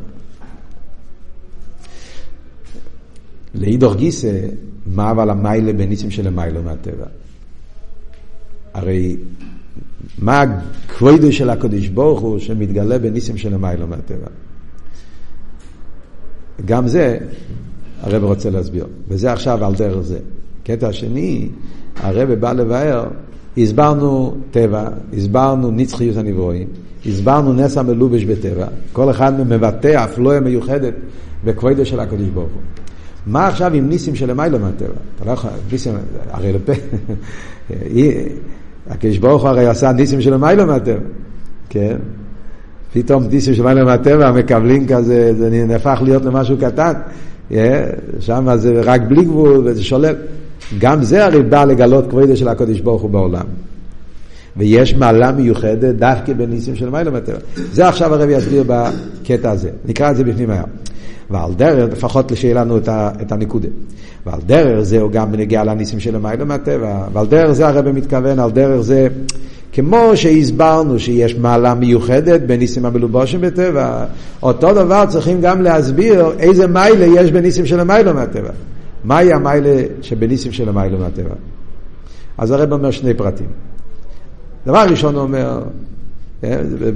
לאידוך גיסא, מה אבל המיילה בניסים של המיילו מהטבע? הרי מה הכבודו של הקדוש ברוך הוא שמתגלה בניסים של המיילו מהטבע? גם זה הרב רוצה להסביר, וזה עכשיו על דרך זה. קטע שני, הרב בא לבאר, הסברנו טבע, הסברנו נצחיות הנברואים, הסברנו נס המלובש בטבע, כל אחד מבטא אפלואה מיוחדת בכבודו של הקדוש ברוך הוא. מה עכשיו עם ניסים של למיילו מהטבע? אתה לא יכול, ניסים, הרי לפה, הקדוש ברוך הוא הרי עשה ניסים של למיילו מהטבע, כן? פתאום ניסים של למיילו מהטבע מקבלים כזה, זה נהפך להיות למשהו קטן, שם זה רק בלי גבול וזה שולל. גם זה הרי בא לגלות כבודו של הקדוש ברוך הוא בעולם. ויש מעלה מיוחדת דווקא בניסים של מיילו מהטבע. זה עכשיו הרב יסביר בקטע הזה. נקרא את זה בפנים היום. ועל דרך, לפחות שיהיה לנו את הנקודה. ועל דרך זה הוא גם בנגיע לניסים של המילה מהטבע, ועל דרך זה הרב מתכוון, על דרך זה, כמו שהסברנו שיש מעלה מיוחדת בניסים המלובושים בטבע, אותו דבר צריכים גם להסביר איזה מיילה יש בניסים של המילה מהטבע. מהי המיילה שבניסים של המילה מהטבע? אז הרב אומר שני פרטים. דבר ראשון הוא אומר,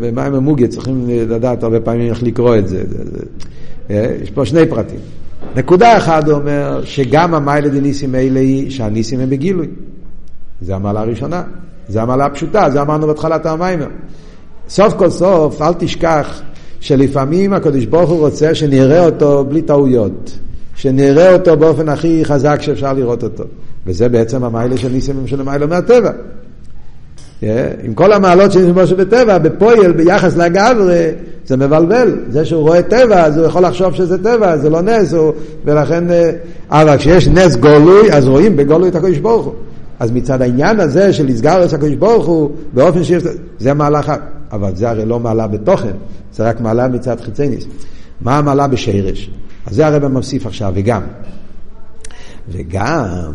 במים המוגיה צריכים לדעת הרבה פעמים איך לקרוא את זה. יש פה שני פרטים. נקודה אחת אומר שגם המיילה דניסים האלה היא שהניסים הם בגילוי. זה המעלה הראשונה, זה המעלה הפשוטה, זה אמרנו בהתחלת המיימר. סוף כל סוף, אל תשכח שלפעמים הקדוש ברוך הוא רוצה שנראה אותו בלי טעויות. שנראה אותו באופן הכי חזק שאפשר לראות אותו. וזה בעצם המיילה של ניסים של המיילה מהטבע. עם כל המעלות שיש בו שבטבע, בפועל, ביחס לגברי, זה מבלבל. זה שהוא רואה טבע, אז הוא יכול לחשוב שזה טבע, זה לא נס, הוא... ולכן... אבל כשיש נס גולוי, אז רואים בגולוי את הקדוש ברוך הוא. אז מצד העניין הזה של לסגר את הקדוש ברוך הוא, באופן שיש... זה מעלה אחת. אבל זה הרי לא מעלה בתוכן, זה רק מעלה מצד חיצייניס. מה המעלה בשרש? אז זה הרב מוסיף עכשיו, וגם. וגם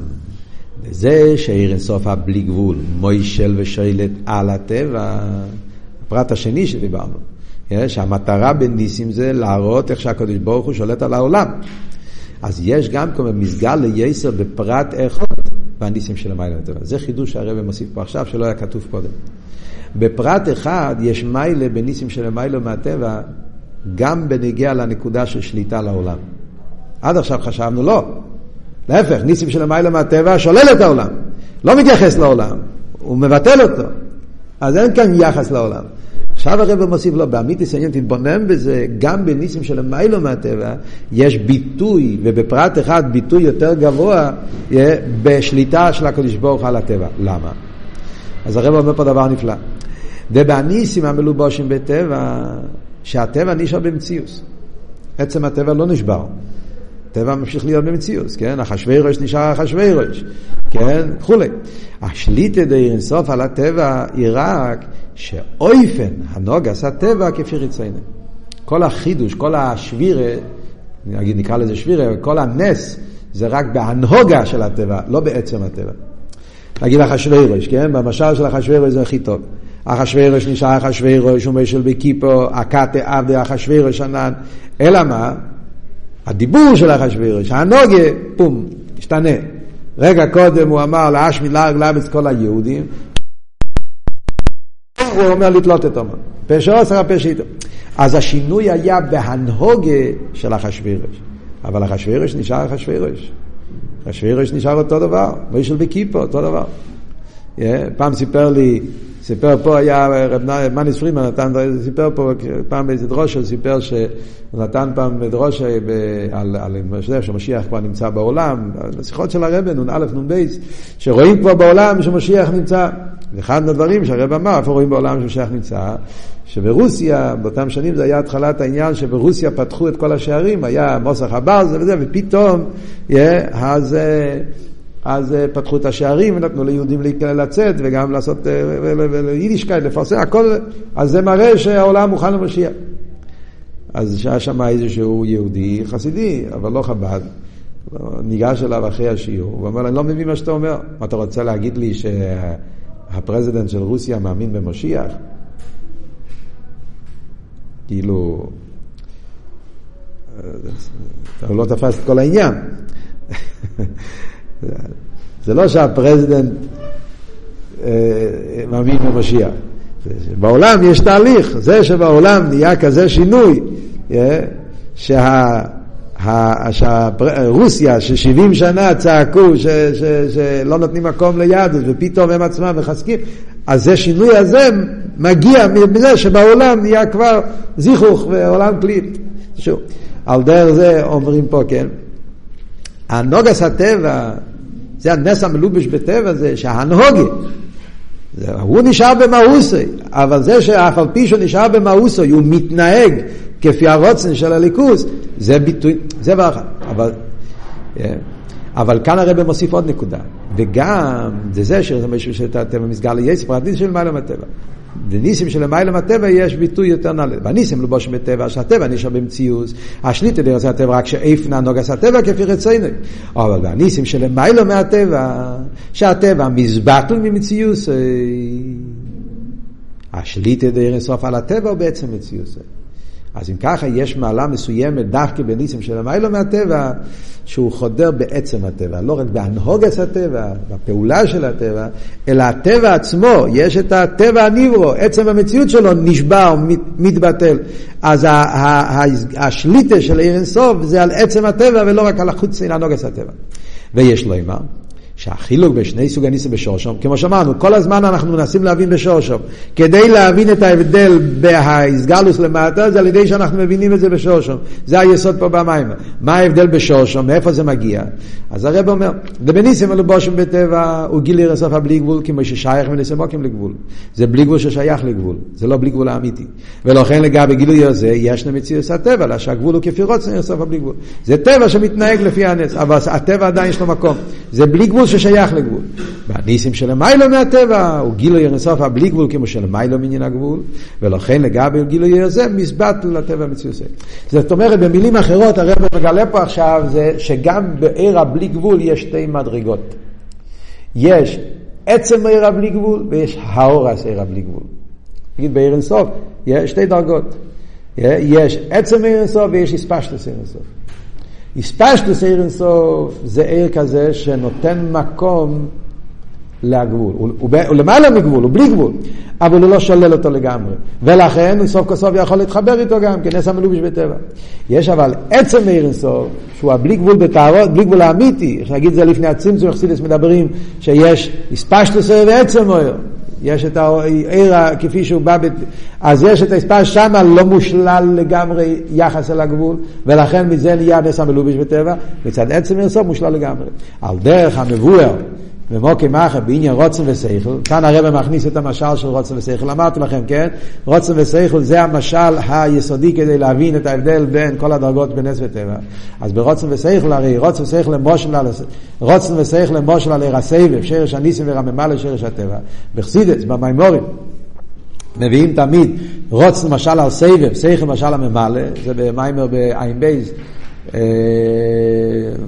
זה שעיר אינסוף הבלי גבול, מוישל ושואלת על הטבע, הפרט השני שדיברנו, כן? שהמטרה בניסים זה להראות איך שהקדוש ברוך הוא שולט על העולם. אז יש גם כמו מסגל לייסר בפרט אחד בניסים של המיילה לטבע. זה חידוש שהרבא מוסיף פה עכשיו שלא היה כתוב קודם. בפרט אחד יש מיילה בניסים של המיילה מהטבע גם בנגיע לנקודה של שליטה לעולם. עד עכשיו חשבנו לא. להפך, ניסים של המיילה מהטבע שולל את העולם. לא מתייחס לעולם, הוא מבטל אותו. אז אין כאן יחס לעולם. עכשיו הרב מוסיף לו, באמיתיס העניין תתבונן בזה, גם בניסים של המיילו מהטבע, יש ביטוי, ובפרט אחד ביטוי יותר גבוה, בשליטה של הקדוש ברוך על הטבע. למה? אז הרב אומר פה דבר נפלא. ובניסים המלובושים בטבע, שהטבע נשאר במציאוס. עצם הטבע לא נשבר. הטבע ממשיך להיות במציאוס, כן? אחשוורוש נשאר אחשוורוש, כן? וכולי. השליטה די אינסוף על הטבע היא רק שאויפן הנוגס הטבע כפי רציינו. כל החידוש, כל השבירה, נגיד נקרא לזה שבירה, כל הנס זה רק בהנהוגה של הטבע, לא בעצם הטבע. נגיד אחשוורוש, כן? במשל של אחשוורוש זה הכי טוב. אחשוורוש נשאר אחשוורוש, הוא משל בקיפו, הקאטה עבדי אחשוורוש ענן. אלא מה? הדיבור של אחשוורוש, הנוגה, פום, השתנה. רגע קודם הוא אמר להשמיד להרג לאמץ כל היהודים, הוא אומר לתלות את אומן. פשע עשר הפשע איתו. אז השינוי היה בהנהוגה של אחשוורוש. אבל אחשוורוש נשאר אחשוורוש. אחשוורוש נשאר אותו דבר, מישל בקיפו, אותו דבר. פעם סיפר לי סיפר פה היה רב מניס פרימן נתן, סיפר פה פעם באיזה דרושה, סיפר שהוא נתן פעם דרושה על, על, על שמשיח כבר נמצא בעולם, בשיחות של הרב נ"א נ"ב, שרואים כבר בעולם שמשיח נמצא. ואחד מהדברים שהרב אמר, איפה רואים בעולם שמשיח נמצא? שברוסיה, באותם שנים זה היה התחלת העניין שברוסיה פתחו את כל השערים, היה מוסך הברז וזה, ופתאום, yeah, אז... אז אה, פתחו את השערים ונתנו ליהודים לצאת וגם לעשות יידישקייט, לפרסם, הכל, אז זה מראה שהעולם מוכן למשיח. אז שהיה שם איזשהו יהודי חסידי, אבל לא חב"ד, ניגש אליו אחרי השיעור, ואומר לו, אני לא מבין מה שאתה אומר. מה אתה רוצה להגיד לי שה president של רוסיה מאמין במשיח? כאילו, אה, הוא לא תפס את כל העניין. זה לא שה president אה, מאמין במשיח. בעולם יש תהליך, זה שבעולם נהיה כזה שינוי, אה, שה... שרוסיה, ש-70 שנה צעקו שלא נותנים מקום ליהדות ופתאום הם עצמם מחזקים, אז זה שינוי הזה מגיע מזה שבעולם נהיה כבר זיכוך ועולם כלי. שוב, על דרך זה אומרים פה, כן, הנוגס הטבע זה הנס המלובש בטבע זה שהנהוגה, הוא נשאר במאוסי, אבל זה שאף על פי שהוא נשאר במאוסי, הוא מתנהג כפי הרוצן של הליכוס, זה ביטוי, זה דבר אחד. אבל, אה, אבל כאן הרב מוסיף עוד נקודה, וגם זה זה שזה משהו שאתה מסגר ליסף, פרטית של מעלה מהטבע. בניסים של המיילם הטבע יש ביטוי יותר נעלה. בניסים לבושם בטבע, שהטבע נשאר במציאות, השליטה דרך הטבע רק שאיפנה נוגס הטבע כפי רצינו. אבל בניסים של המיילם מהטבע, שהטבע מזבטל ממציאות, השליטה דרך סוף על הטבע הוא בעצם מציאות. אז אם ככה יש מעלה מסוימת דווקא בניסים של המיילו מהטבע, שהוא חודר בעצם הטבע, לא רק בהנהוגת הטבע, בפעולה של הטבע, אלא הטבע עצמו, יש את הטבע הניברו, עצם המציאות שלו נשבר, מתבטל. אז השליטה של עיר אינסוף זה על עצם הטבע ולא רק על החוץ של הנהוגת הטבע. ויש לו אימה. שהחילוק בשני סוג הניסים בשורשום, כמו שאמרנו, כל הזמן אנחנו מנסים להבין בשורשום. כדי להבין את ההבדל בהסגלוס למטה, זה על ידי שאנחנו מבינים את זה בשורשום. זה היסוד פה במים. מה ההבדל בשורשום, מאיפה זה מגיע? אז הרב אומר, דבניסים בושם בטבע הוא גילי רסוף הבלי גבול, כמו ששייך מניסמוקים לגבול. זה בלי גבול ששייך לגבול, זה לא בלי גבול האמיתי. ולכן לגבי גילוי הזה, יש למציאות הטבע, לה שהגבול הוא כפי רוצן רסוף הבלי גבול. זה טבע שמתנהג לפי הנס, אבל הטבע עדיין יש לו מקום. זה בלי גבול ששייך לגבול. והניסים של המיילו מהטבע הוא גילוי אינסוף בלי גבול כמו של המיילו מעניין הגבול, ולכן לגבי גילוי הזה מסבט לטבע מציוסי. זאת אומרת, במילים אחרות הרב מגלה פה עכשיו זה שגם בעיר הבלי גבול יש שתי מדרגות. יש עצם עירה בלי גבול ויש האורס עירה בלי גבול. נגיד בעיר אינסוף, יש שתי דרגות. יש עצם עיר אינסוף ויש הספשטוס עיר אינסוף. הספשטוס עיר אינסוף זה עיר כזה שנותן מקום לגבול. הוא, הוא, למעלה מגבול, הוא בלי גבול, אבל הוא לא שולל אותו לגמרי. ולכן הוא סוף כל סוף יכול להתחבר איתו גם, כנס המלובש בטבע. יש אבל עצם מאיר אינסוף, שהוא הבלי גבול בטהרות, בלי גבול האמיתי, איך נגיד זה לפני הצמצום, חסידס מדברים שיש הספשטוס ועצם מאיר. יש את העיר כפי שהוא בא, בת... אז יש את הספר שם לא מושלל לגמרי יחס אל הגבול, ולכן מזה נהיה נס המלובש בטבע, מצד עצם ירסוף מושלל לגמרי. על דרך המבואר ומוקי מאחר בעניין רוצן ושכל, כאן הרב מכניס את המשל של רוצן ושכל, אמרתי לכם, כן? רוצן ושכל זה המשל היסודי כדי להבין את ההבדל בין כל הדרגות בנס וטבע. אז ברוצן ושכל הרי רוצן ושכל למושל על רוצן ושכל למושל על הסבב, שרש הניסים ורממה לשרש הטבע. בחסידס, במימורים. מביאים תמיד רוצן משל על סבב, שכל משל הממלא, זה במיימר בעין בייז,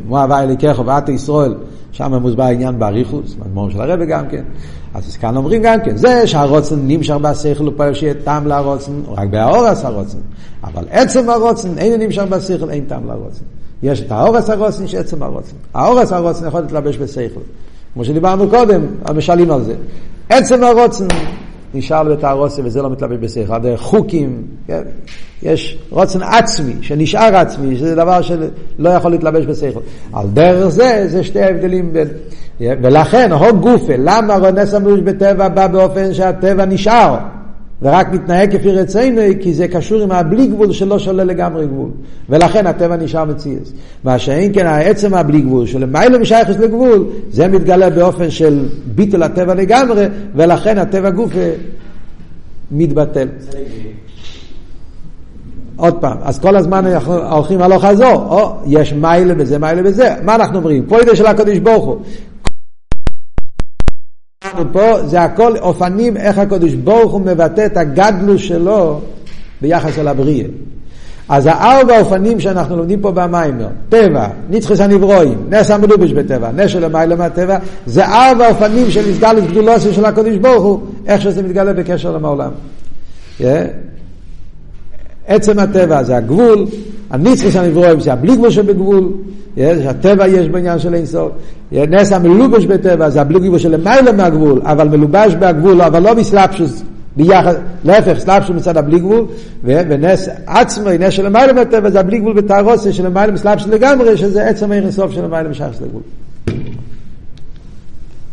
מואב אלי ואת ישראל, שם מוסבר העניין באריכוס, מזמור של הרבי גם כן. אז כאן אומרים גם כן, זה שהרוצן נמשך בשכל הוא פועל שיהיה טעם לרוצן, רק בהאורס הרוצן. אבל עצם הרוצן אין נמשך בשכל, אין טעם לרוצן. יש את האורס הרוצן, יש עצם הרוצן. האורס הרוצן יכול להתלבש בשכל. כמו שדיברנו קודם, המשלים על זה. עצם הרוצן נשאר לו את וזה לא מתלבש בשכל. הדרך חוקים, כן? יש רוצן עצמי, שנשאר עצמי, שזה דבר שלא יכול להתלבש בשכל. על דרך זה, זה שתי ההבדלים בין... ולכן, הו גופה, למה רונס המוש בטבע בא באופן שהטבע נשאר? ורק מתנהג כפי רצינו, כי זה קשור עם הבלי גבול שלא שולל לגמרי גבול. ולכן הטבע נשאר מציאס. מה שאין כן העצם הבלי גבול, שלמיילא משייכס לגבול, זה מתגלה באופן של ביטול הטבע לגמרי, ולכן הטבע גוף מתבטל. עוד פעם, אז כל הזמן אנחנו הולכים הלוך חזור, או יש מיילה בזה, מיילה בזה, מה אנחנו אומרים? פוידה של הקדוש ברוך הוא. פה זה הכל אופנים איך הקדוש ברוך הוא מבטא את הגדלוס שלו ביחס אל הבריאה. אז הארבע אופנים שאנחנו לומדים פה במיימר, טבע, נצחס הנברואים, נס המלובש בטבע, נס של המיילה מהטבע, זה ארבע אופנים של מסגלת גדולוסי של הקדוש ברוך הוא, איך שזה מתגלה בקשר למעולם. Yeah. עצם הטבע זה הגבול, הנצחס הנברואים זה הבלי גבול שבגבול, שהטבע יש בעניין של אינסוף, נס המלובש בטבע זה הבלי גבול של למעלה מהגבול, אבל מלובש בהגבול, אבל לא מסלפשוס, ביחד, להפך, סלפשוס מצד הבלי גבול, ונס עצמי, נס של למעלה מהטבע זה הבלי גבול בתארוסי של למעלה מסלפשוס לגמרי, שזה עצם האינסוף של למעלה משחס לגבול.